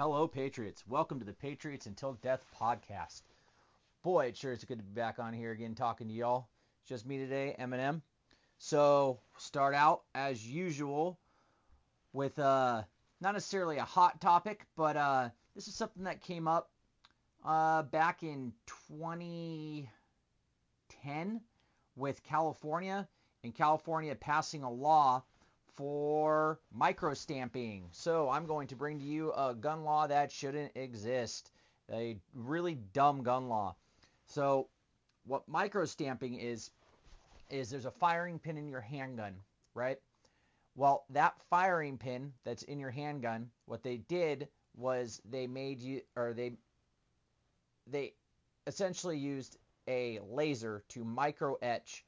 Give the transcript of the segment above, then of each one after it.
Hello, Patriots. Welcome to the Patriots Until Death podcast. Boy, it sure is good to be back on here again talking to y'all. It's just me today, Eminem. So, start out as usual with uh, not necessarily a hot topic, but uh, this is something that came up uh, back in 2010 with California, and California passing a law for micro stamping. So I'm going to bring to you a gun law that shouldn't exist. A really dumb gun law. So what micro stamping is is there's a firing pin in your handgun, right? Well, that firing pin that's in your handgun, what they did was they made you or they they essentially used a laser to micro etch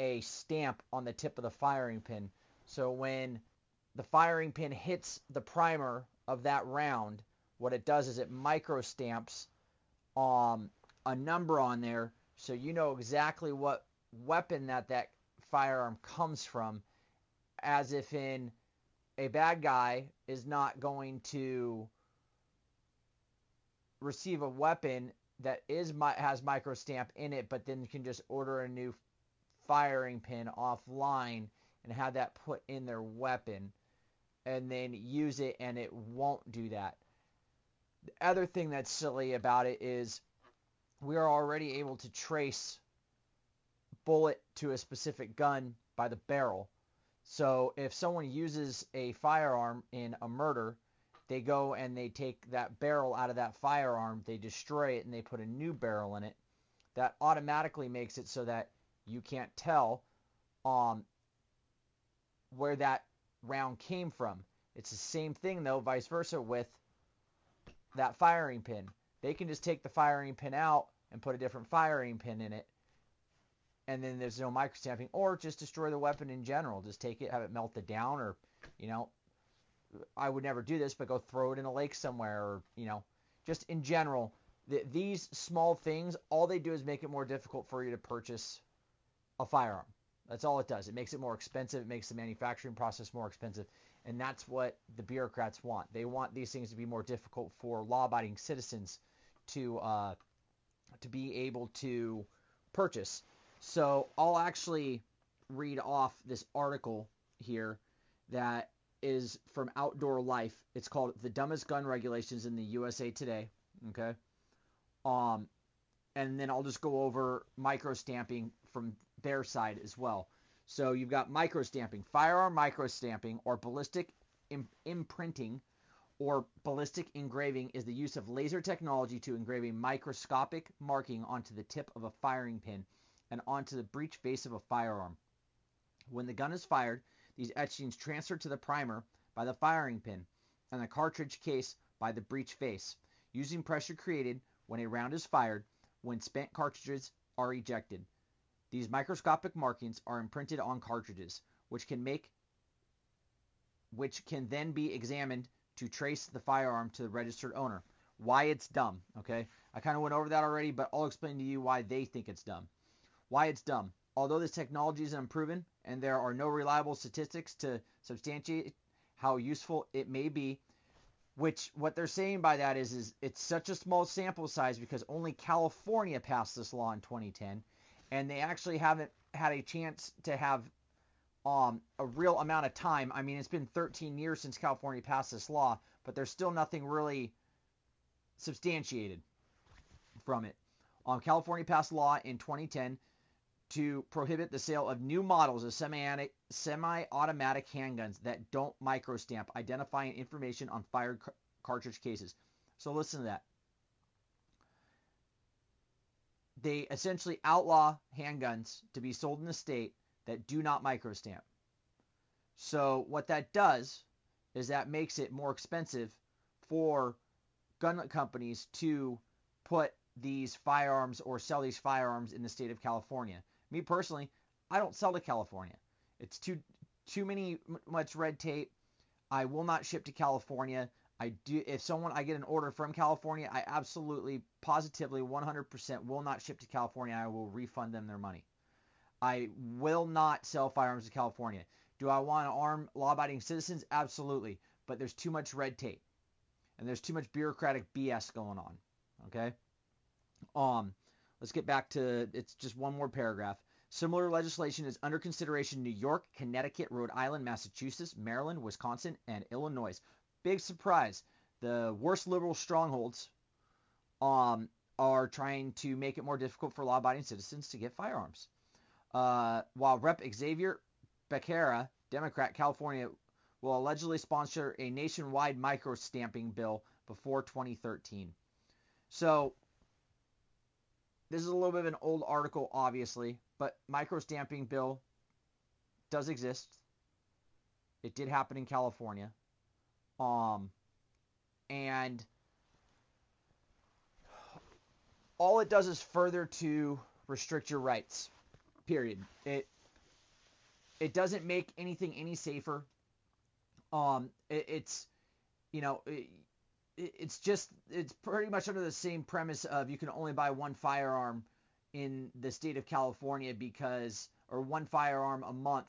a stamp on the tip of the firing pin so when the firing pin hits the primer of that round, what it does is it microstamps um, a number on there. So you know exactly what weapon that that firearm comes from as if in a bad guy is not going to receive a weapon that is has micro stamp in it but then you can just order a new firing pin offline and have that put in their weapon and then use it and it won't do that. The other thing that's silly about it is we are already able to trace bullet to a specific gun by the barrel. So if someone uses a firearm in a murder, they go and they take that barrel out of that firearm, they destroy it, and they put a new barrel in it. That automatically makes it so that you can't tell um, where that round came from. It's the same thing though, vice versa with that firing pin. They can just take the firing pin out and put a different firing pin in it. And then there's no micro stamping, or just destroy the weapon in general. Just take it, have it melted down or, you know, I would never do this, but go throw it in a lake somewhere or, you know, just in general, the, these small things, all they do is make it more difficult for you to purchase a firearm. That's all it does. It makes it more expensive. It makes the manufacturing process more expensive. And that's what the bureaucrats want. They want these things to be more difficult for law-abiding citizens to uh, to be able to purchase. So I'll actually read off this article here that is from Outdoor Life. It's called "The Dumbest Gun Regulations in the USA Today." Okay. Um, and then I'll just go over micro stamping from their side as well. So you've got micro stamping, firearm micro stamping, or ballistic Im- imprinting, or ballistic engraving is the use of laser technology to engrave a microscopic marking onto the tip of a firing pin and onto the breech face of a firearm. When the gun is fired, these etchings transfer to the primer by the firing pin and the cartridge case by the breech face, using pressure created when a round is fired when spent cartridges are ejected. These microscopic markings are imprinted on cartridges, which can make which can then be examined to trace the firearm to the registered owner. Why it's dumb, okay? I kind of went over that already, but I'll explain to you why they think it's dumb. Why it's dumb. Although this technology is unproven and there are no reliable statistics to substantiate how useful it may be, which what they're saying by that is is it's such a small sample size because only California passed this law in 2010 and they actually haven't had a chance to have um, a real amount of time. I mean, it's been 13 years since California passed this law, but there's still nothing really substantiated from it. Um, California passed a law in 2010 to prohibit the sale of new models of semi-automatic handguns that don't microstamp, identifying information on fired cartridge cases. So listen to that. They essentially outlaw handguns to be sold in the state that do not microstamp. So what that does is that makes it more expensive for gun companies to put these firearms or sell these firearms in the state of California. Me personally, I don't sell to California. It's too too many much red tape. I will not ship to California. I do if someone I get an order from California, I absolutely positively 100% will not ship to California. I will refund them their money. I will not sell firearms to California. Do I want to arm law-abiding citizens? Absolutely, but there's too much red tape. and there's too much bureaucratic BS going on. Okay. Um, let's get back to it's just one more paragraph. Similar legislation is under consideration in New York, Connecticut, Rhode Island, Massachusetts, Maryland, Wisconsin, and Illinois. Big surprise. The worst liberal strongholds um, are trying to make it more difficult for law abiding citizens to get firearms. Uh, while Rep. Xavier Becerra, Democrat, California, will allegedly sponsor a nationwide micro stamping bill before 2013. So, this is a little bit of an old article, obviously, but micro stamping bill does exist. It did happen in California. Um, and all it does is further to restrict your rights. Period. It it doesn't make anything any safer. Um, it, it's you know it, it's just it's pretty much under the same premise of you can only buy one firearm in the state of California because or one firearm a month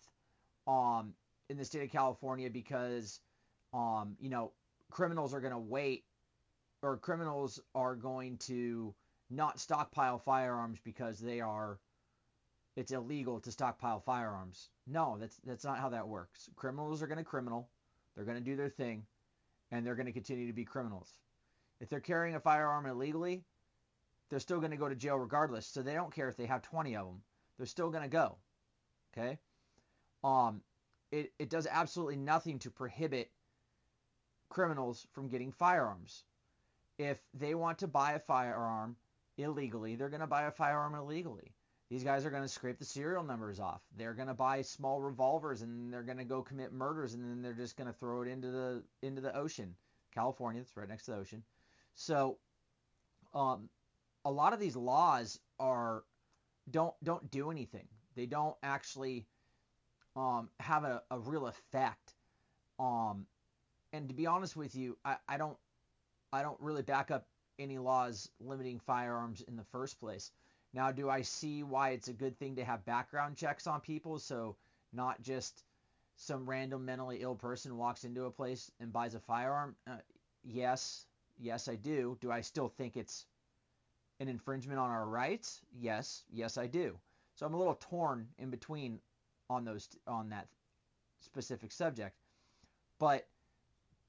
um in the state of California because um you know criminals are going to wait or criminals are going to not stockpile firearms because they are it's illegal to stockpile firearms. No, that's that's not how that works. Criminals are going to criminal. They're going to do their thing and they're going to continue to be criminals. If they're carrying a firearm illegally, they're still going to go to jail regardless. So they don't care if they have 20 of them. They're still going to go. Okay? Um it it does absolutely nothing to prohibit criminals from getting firearms. If they want to buy a firearm illegally, they're going to buy a firearm illegally. These guys are going to scrape the serial numbers off. They're going to buy small revolvers and they're going to go commit murders and then they're just going to throw it into the into the ocean. California, it's right next to the ocean. So, um, a lot of these laws are don't don't do anything. They don't actually um, have a, a real effect. Um, and to be honest with you, I, I don't I don't really back up any laws limiting firearms in the first place. Now, do I see why it's a good thing to have background checks on people so not just some random mentally ill person walks into a place and buys a firearm? Uh, yes, yes, I do. Do I still think it's an infringement on our rights? Yes, yes, I do. So I'm a little torn in between on those on that specific subject. But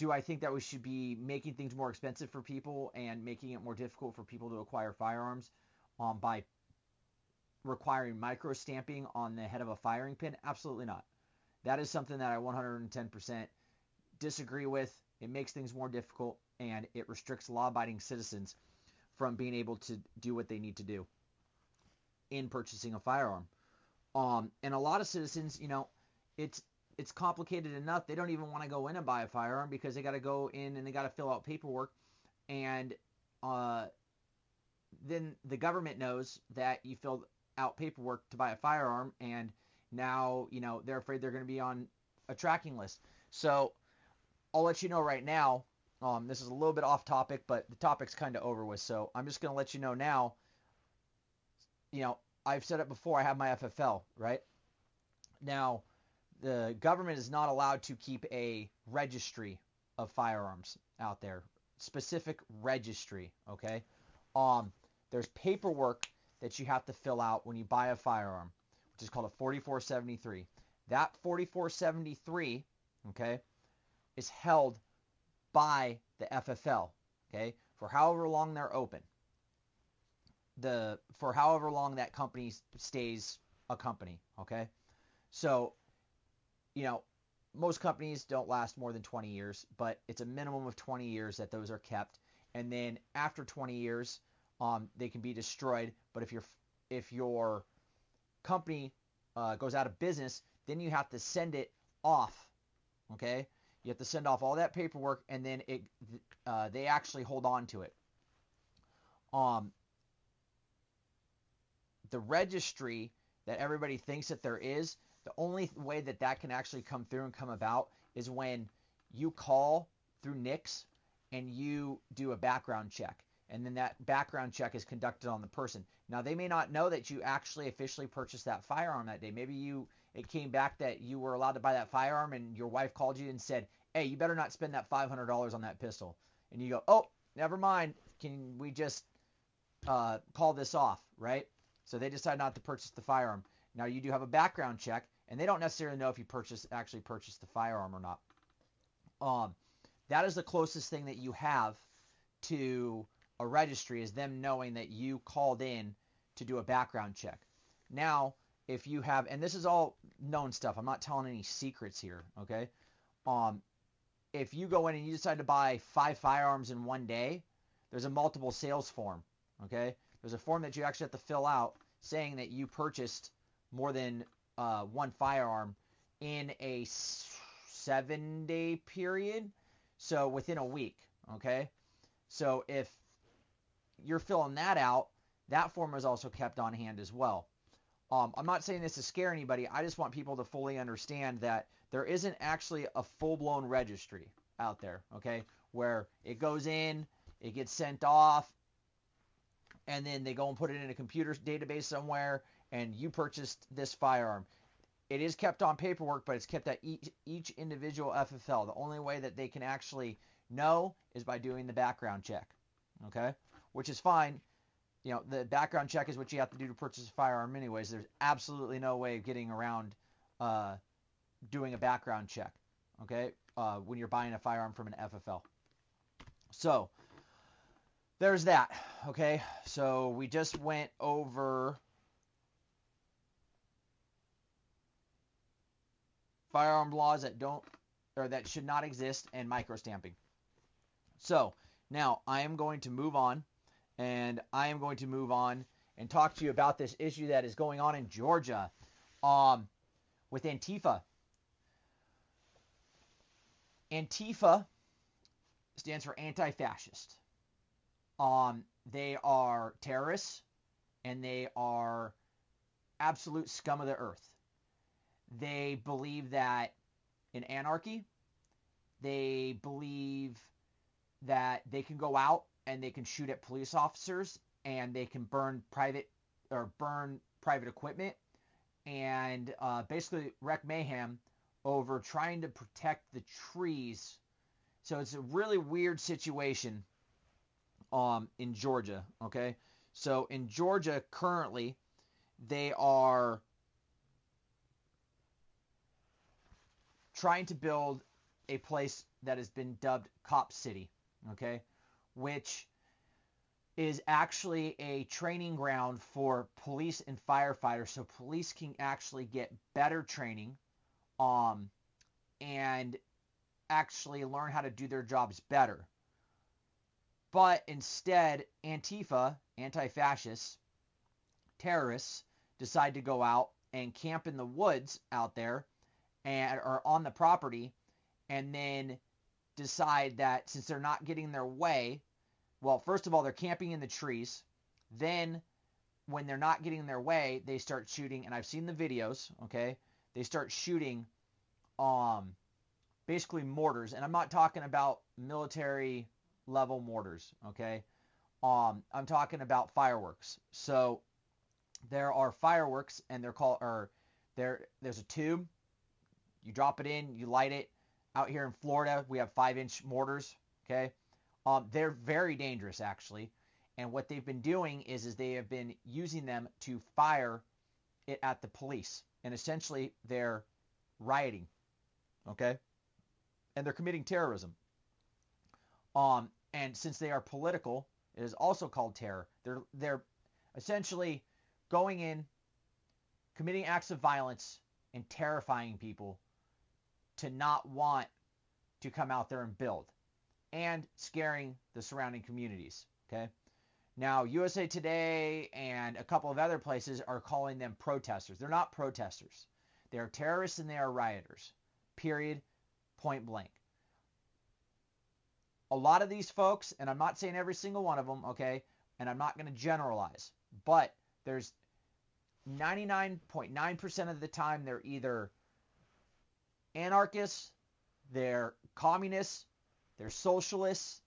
do I think that we should be making things more expensive for people and making it more difficult for people to acquire firearms um, by requiring micro stamping on the head of a firing pin? Absolutely not. That is something that I 110% disagree with. It makes things more difficult and it restricts law abiding citizens from being able to do what they need to do in purchasing a firearm. Um, and a lot of citizens, you know, it's it's complicated enough. They don't even want to go in and buy a firearm because they got to go in and they got to fill out paperwork, and uh, then the government knows that you filled out paperwork to buy a firearm, and now you know they're afraid they're going to be on a tracking list. So I'll let you know right now. Um, this is a little bit off topic, but the topic's kind of over with. So I'm just going to let you know now. You know, I've said it before. I have my FFL, right? Now, the government is not allowed to keep a registry of firearms out there, specific registry. Okay, um, there's paperwork that you have to fill out when you buy a firearm, which is called a 4473. That 4473, okay, is held by the FFL, okay, for however long they're open. The for however long that company stays a company, okay? So, you know, most companies don't last more than 20 years, but it's a minimum of 20 years that those are kept. And then after 20 years, um, they can be destroyed. But if your if your company uh, goes out of business, then you have to send it off. Okay, you have to send off all that paperwork, and then it uh, they actually hold on to it. Um, the registry that everybody thinks that there is, the only way that that can actually come through and come about is when you call through NICS and you do a background check and then that background check is conducted on the person. Now they may not know that you actually officially purchased that firearm that day. Maybe you it came back that you were allowed to buy that firearm and your wife called you and said, "Hey, you better not spend that $500 on that pistol." and you go, oh, never mind. Can we just uh, call this off, right? So they decide not to purchase the firearm. Now you do have a background check, and they don't necessarily know if you actually purchased the firearm or not. Um, that is the closest thing that you have to a registry is them knowing that you called in to do a background check. Now, if you have, and this is all known stuff, I'm not telling any secrets here, okay? Um, if you go in and you decide to buy five firearms in one day, there's a multiple sales form, okay? There's a form that you actually have to fill out saying that you purchased more than uh, one firearm in a seven day period. So within a week, okay? So if you're filling that out, that form is also kept on hand as well. Um, I'm not saying this to scare anybody. I just want people to fully understand that there isn't actually a full blown registry out there, okay? Where it goes in, it gets sent off, and then they go and put it in a computer database somewhere, and you purchased this firearm. It is kept on paperwork, but it's kept at each, each individual FFL. The only way that they can actually know is by doing the background check, okay? Which is fine. You know, the background check is what you have to do to purchase a firearm, anyways. There's absolutely no way of getting around uh, doing a background check, okay? Uh, when you're buying a firearm from an FFL. So, there's that. Okay, so we just went over firearm laws that don't or that should not exist and micro stamping. So now I am going to move on, and I am going to move on and talk to you about this issue that is going on in Georgia, um, with Antifa. Antifa stands for anti-fascist. Um, they are terrorists and they are absolute scum of the earth. They believe that in anarchy, they believe that they can go out and they can shoot at police officers and they can burn private or burn private equipment and uh, basically wreck mayhem over trying to protect the trees. So it's a really weird situation um, in Georgia. Okay, so in Georgia currently, they are trying to build a place that has been dubbed Cop City. Okay, which is actually a training ground for police and firefighters so police can actually get better training um and actually learn how to do their jobs better but instead, Antifa, anti fascists, terrorists, decide to go out and camp in the woods out there and or on the property and then decide that since they're not getting their way, well, first of all, they're camping in the trees. Then when they're not getting their way, they start shooting and I've seen the videos, okay? They start shooting um basically mortars and I'm not talking about military level mortars. Okay, um, I'm talking about fireworks. So there are fireworks, and they're called or there. There's a tube. You drop it in, you light it. Out here in Florida, we have five-inch mortars. Okay, um, they're very dangerous actually. And what they've been doing is, is they have been using them to fire it at the police, and essentially they're rioting. Okay, and they're committing terrorism. Um, and since they are political, it is also called terror. They're they're essentially going in, committing acts of violence, and terrifying people to not want to come out there and build, and scaring the surrounding communities. Okay. Now, USA Today and a couple of other places are calling them protesters. They're not protesters. They are terrorists and they are rioters. Period. Point blank a lot of these folks, and I'm not saying every single one of them, okay, and I'm not going to generalize, but there's 99.9% of the time they're either anarchists, they're communists, they're socialists,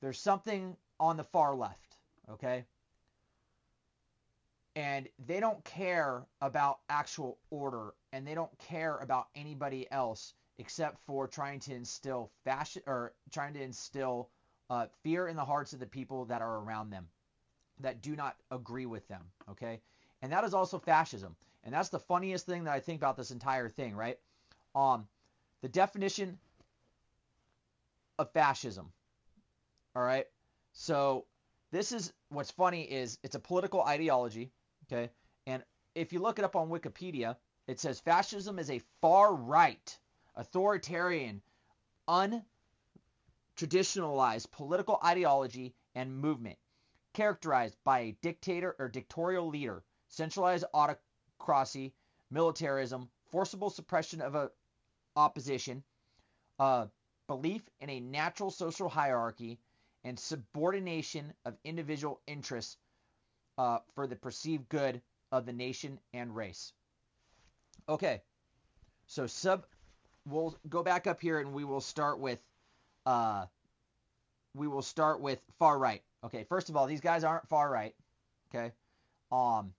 there's something on the far left, okay? And they don't care about actual order and they don't care about anybody else except for trying to instill fashion or trying to instill uh, fear in the hearts of the people that are around them that do not agree with them. Okay, and that is also fascism. And that's the funniest thing that I think about this entire thing, right? Um, the definition of fascism. All right. So this is what's funny is it's a political ideology. Okay, and if you look it up on Wikipedia, it says fascism is a far right, authoritarian, untraditionalized political ideology and movement characterized by a dictator or dictatorial leader, centralized autocracy, militarism, forcible suppression of a opposition, uh, belief in a natural social hierarchy, and subordination of individual interests uh, for the perceived good of the nation and race. Okay, so sub, we'll go back up here and we will start with, uh, we will start with far right. Okay, first of all, these guys aren't far right. Okay, um,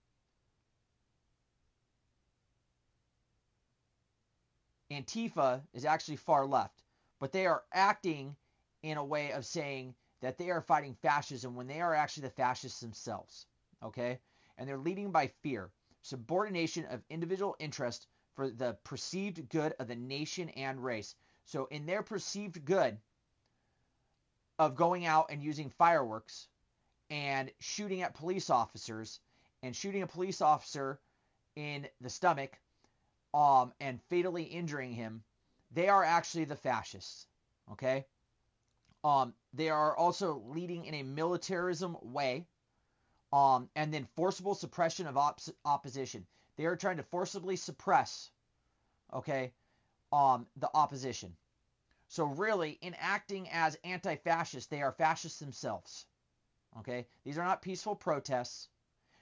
Antifa is actually far left, but they are acting in a way of saying that they are fighting fascism when they are actually the fascists themselves. Okay? And they're leading by fear, subordination of individual interest for the perceived good of the nation and race. So, in their perceived good of going out and using fireworks and shooting at police officers and shooting a police officer in the stomach um, and fatally injuring him, they are actually the fascists. Okay? Um, they are also leading in a militarism way, um, and then forcible suppression of op- opposition. They are trying to forcibly suppress, okay, um, the opposition. So really, in acting as anti-fascists, they are fascists themselves. Okay, these are not peaceful protests.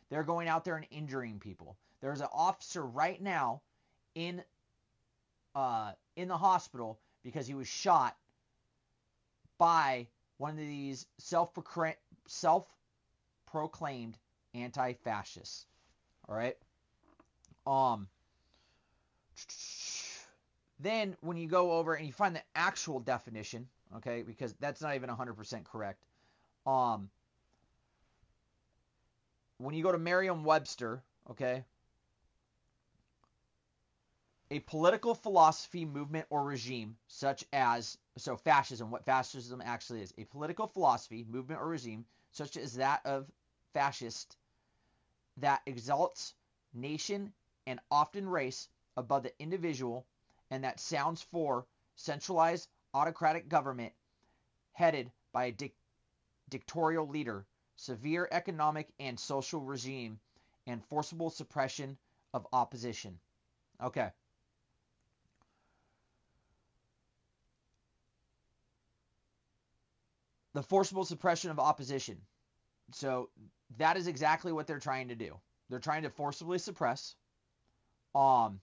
They're going out there and injuring people. There's an officer right now in uh, in the hospital because he was shot by one of these self-proclaimed, anti-fascists. All right. Um. Then when you go over and you find the actual definition, okay, because that's not even 100% correct. Um. When you go to Merriam-Webster, okay, a political philosophy, movement, or regime, such as, so fascism, what fascism actually is, a political philosophy, movement, or regime, such as that of fascist, that exalts nation and often race above the individual, and that sounds for centralized autocratic government headed by a dic- dictatorial leader, severe economic and social regime, and forcible suppression of opposition. Okay. The forcible suppression of opposition. So that is exactly what they're trying to do. They're trying to forcibly suppress, um,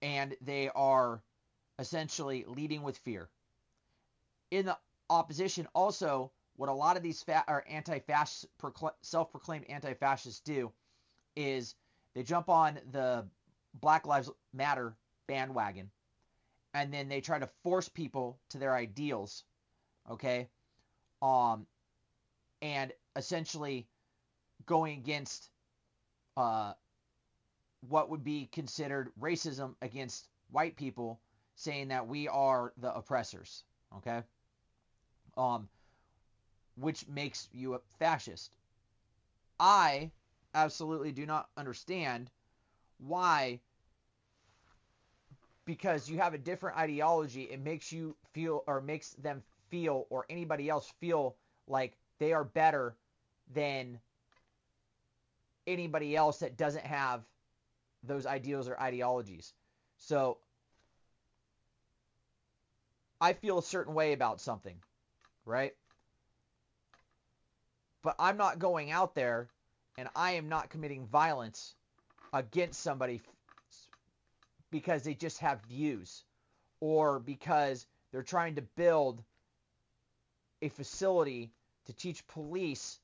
and they are essentially leading with fear. In the opposition, also, what a lot of these fa- anti-fascist, self-proclaimed anti-fascists do is they jump on the Black Lives Matter bandwagon, and then they try to force people to their ideals. Okay, um, and essentially going against uh, what would be considered racism against white people, saying that we are the oppressors. Okay, um, which makes you a fascist. I absolutely do not understand why because you have a different ideology it makes you feel or makes them feel or anybody else feel like they are better than anybody else that doesn't have those ideals or ideologies. So I feel a certain way about something, right? But I'm not going out there and I am not committing violence against somebody because they just have views or because they're trying to build a facility to teach police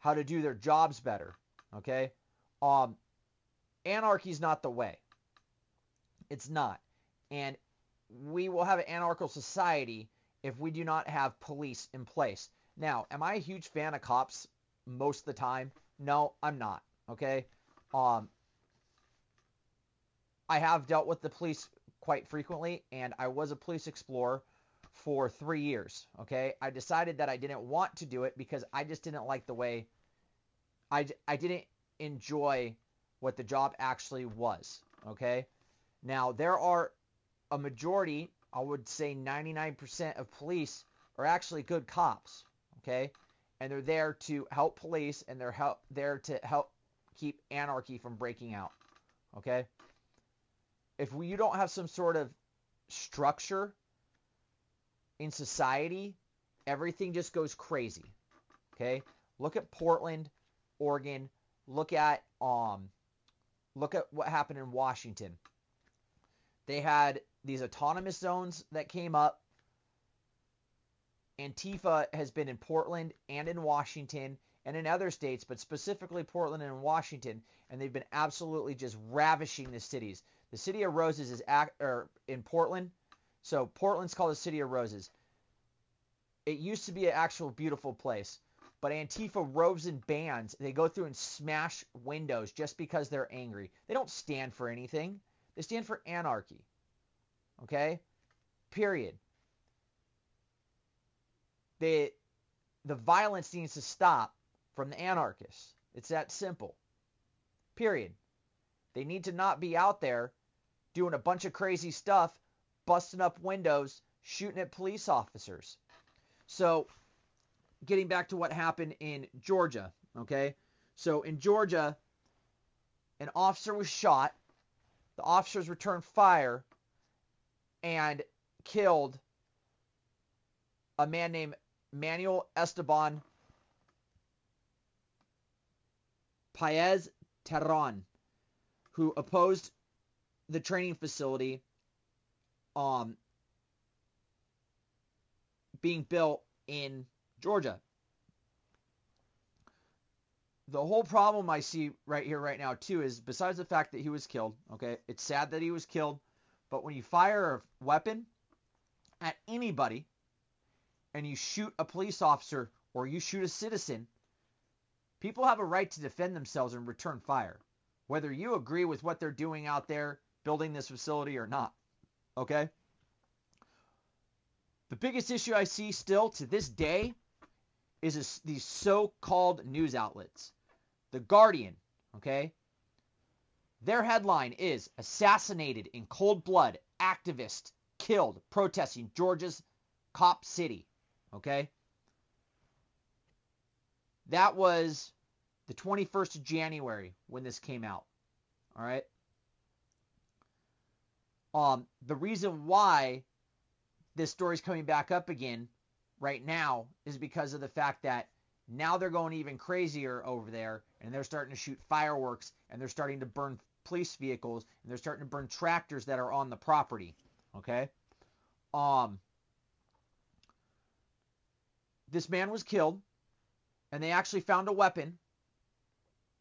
how to do their jobs better. Okay? Um, anarchy is not the way. It's not. And we will have an anarchical society if we do not have police in place. Now, am I a huge fan of cops most of the time? No, I'm not. Okay. Um, I have dealt with the police quite frequently, and I was a police explorer for three years. Okay. I decided that I didn't want to do it because I just didn't like the way I, I didn't enjoy what the job actually was. Okay. Now, there are a majority, I would say 99% of police are actually good cops. Okay. And they're there to help police and they're help, there to help keep anarchy from breaking out. Okay. If we, you don't have some sort of structure in society, everything just goes crazy. Okay? Look at Portland, Oregon. Look at um look at what happened in Washington. They had these autonomous zones that came up. Antifa has been in Portland and in Washington and in other states, but specifically Portland and Washington, and they've been absolutely just ravishing the cities. The city of Roses is in Portland. So Portland's called the city of roses. It used to be an actual beautiful place, but Antifa roves in bands. They go through and smash windows just because they're angry. They don't stand for anything. They stand for anarchy. Okay? Period. The the violence needs to stop from the anarchists. It's that simple. Period. They need to not be out there doing a bunch of crazy stuff, busting up windows, shooting at police officers. So, getting back to what happened in Georgia, okay? So, in Georgia, an officer was shot. The officers returned fire and killed a man named Manuel Esteban Paez Terán, who opposed the training facility um, being built in Georgia. The whole problem I see right here, right now, too, is besides the fact that he was killed, okay, it's sad that he was killed, but when you fire a weapon at anybody and you shoot a police officer or you shoot a citizen, people have a right to defend themselves and return fire, whether you agree with what they're doing out there building this facility or not. Okay? The biggest issue I see still to this day is these so called news outlets. The Guardian, okay? Their headline is Assassinated in Cold Blood, Activist Killed Protesting Georgia's Cop City, okay? That was the 21st of January when this came out, all right? Um, the reason why this story is coming back up again right now is because of the fact that now they're going even crazier over there and they're starting to shoot fireworks and they're starting to burn police vehicles and they're starting to burn tractors that are on the property. Okay? Um this man was killed and they actually found a weapon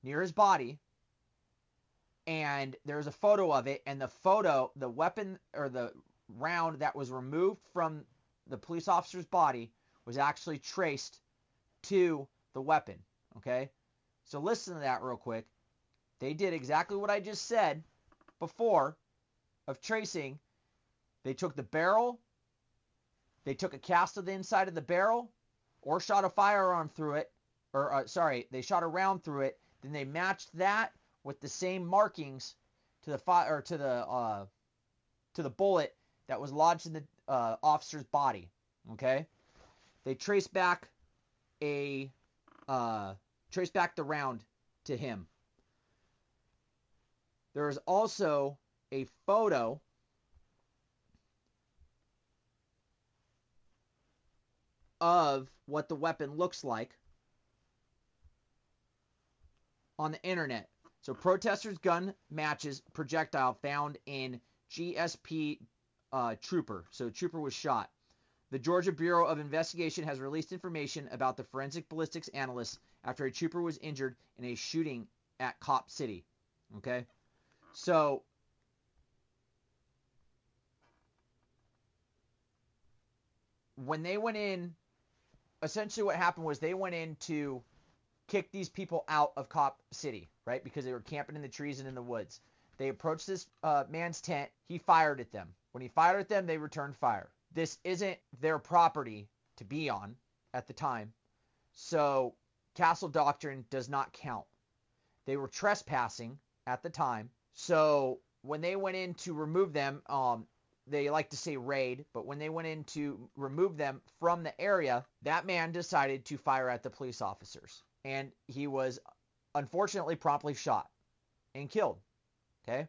near his body and there's a photo of it and the photo the weapon or the round that was removed from the police officer's body was actually traced to the weapon okay? So listen to that real quick. They did exactly what i just said before of tracing. They took the barrel they took a cast of the inside of the barrel or shot a firearm through it or uh, sorry they shot a round through it then they matched that with the same markings to the fire or to the uh, to the bullet that was lodged in the uh, officer's body. Okay, they trace back a uh, trace back the round to him. There is also a photo of what the weapon looks like on the internet. So protesters' gun matches projectile found in GSP uh, trooper. So trooper was shot. The Georgia Bureau of Investigation has released information about the forensic ballistics analyst after a trooper was injured in a shooting at Cop City. Okay, so when they went in, essentially what happened was they went in to kick these people out of Cop City, right? Because they were camping in the trees and in the woods. They approached this uh, man's tent. He fired at them. When he fired at them, they returned fire. This isn't their property to be on at the time. So castle doctrine does not count. They were trespassing at the time. So when they went in to remove them, um, they like to say raid, but when they went in to remove them from the area, that man decided to fire at the police officers. And he was unfortunately promptly shot and killed. Okay?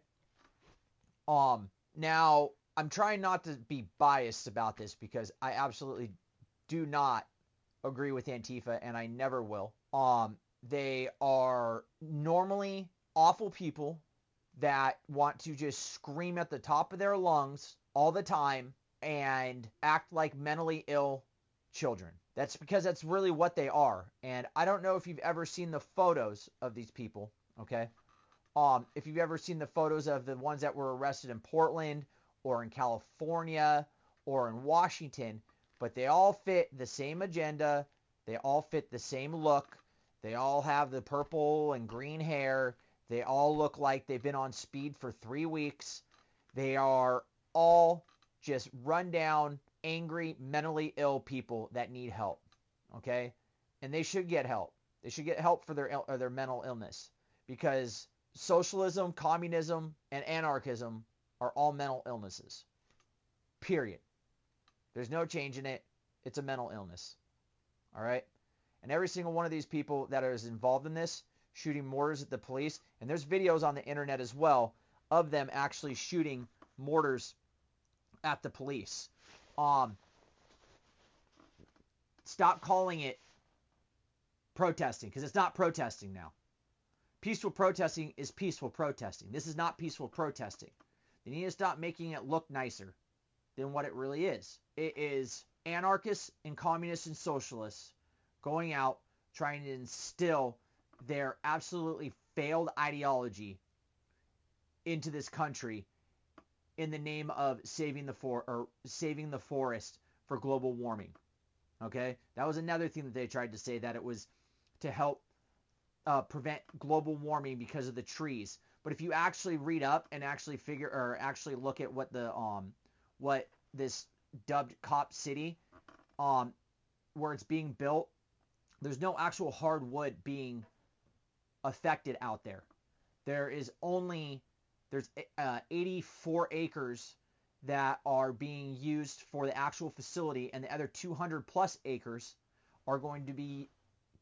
Um now I'm trying not to be biased about this because I absolutely do not agree with Antifa and I never will. Um they are normally awful people that want to just scream at the top of their lungs all the time and act like mentally ill children. That's because that's really what they are. And I don't know if you've ever seen the photos of these people, okay? Um, if you've ever seen the photos of the ones that were arrested in Portland or in California or in Washington, but they all fit the same agenda, they all fit the same look, they all have the purple and green hair, they all look like they've been on speed for three weeks. They are all just run down, angry, mentally ill people that need help. Okay? And they should get help. They should get help for their their mental illness because socialism, communism, and anarchism are all mental illnesses. Period. There's no change in it. It's a mental illness. All right? And every single one of these people that is involved in this shooting mortars at the police. And there's videos on the internet as well of them actually shooting mortars at the police. Um, stop calling it protesting because it's not protesting now. Peaceful protesting is peaceful protesting. This is not peaceful protesting. They need to stop making it look nicer than what it really is. It is anarchists and communists and socialists going out trying to instill their absolutely failed ideology into this country in the name of saving the for or saving the forest for global warming. Okay, that was another thing that they tried to say that it was to help uh, prevent global warming because of the trees. But if you actually read up and actually figure or actually look at what the um what this dubbed Cop City um where it's being built, there's no actual hardwood being affected out there. There is only there's uh, 84 acres that are being used for the actual facility, and the other 200 plus acres are going to be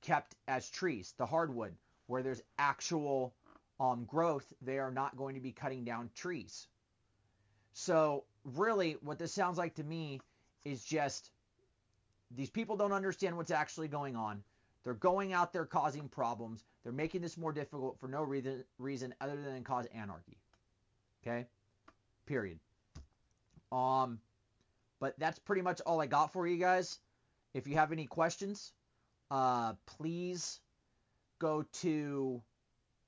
kept as trees, the hardwood, where there's actual um, growth. They are not going to be cutting down trees. So, really, what this sounds like to me is just these people don't understand what's actually going on. They're going out there causing problems. They're making this more difficult for no reason, reason other than cause anarchy. Okay? Period. Um, but that's pretty much all I got for you guys. If you have any questions, uh, please go to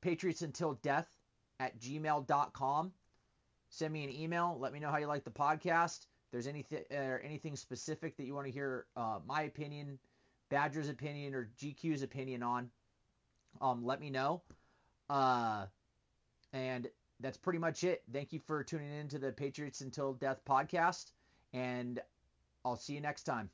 Patriots Until Death at gmail.com. Send me an email. Let me know how you like the podcast. If there's anything uh, anything specific that you want to hear uh, my opinion Badger's opinion or GQ's opinion on, um, let me know. Uh, and that's pretty much it. Thank you for tuning in to the Patriots Until Death podcast, and I'll see you next time.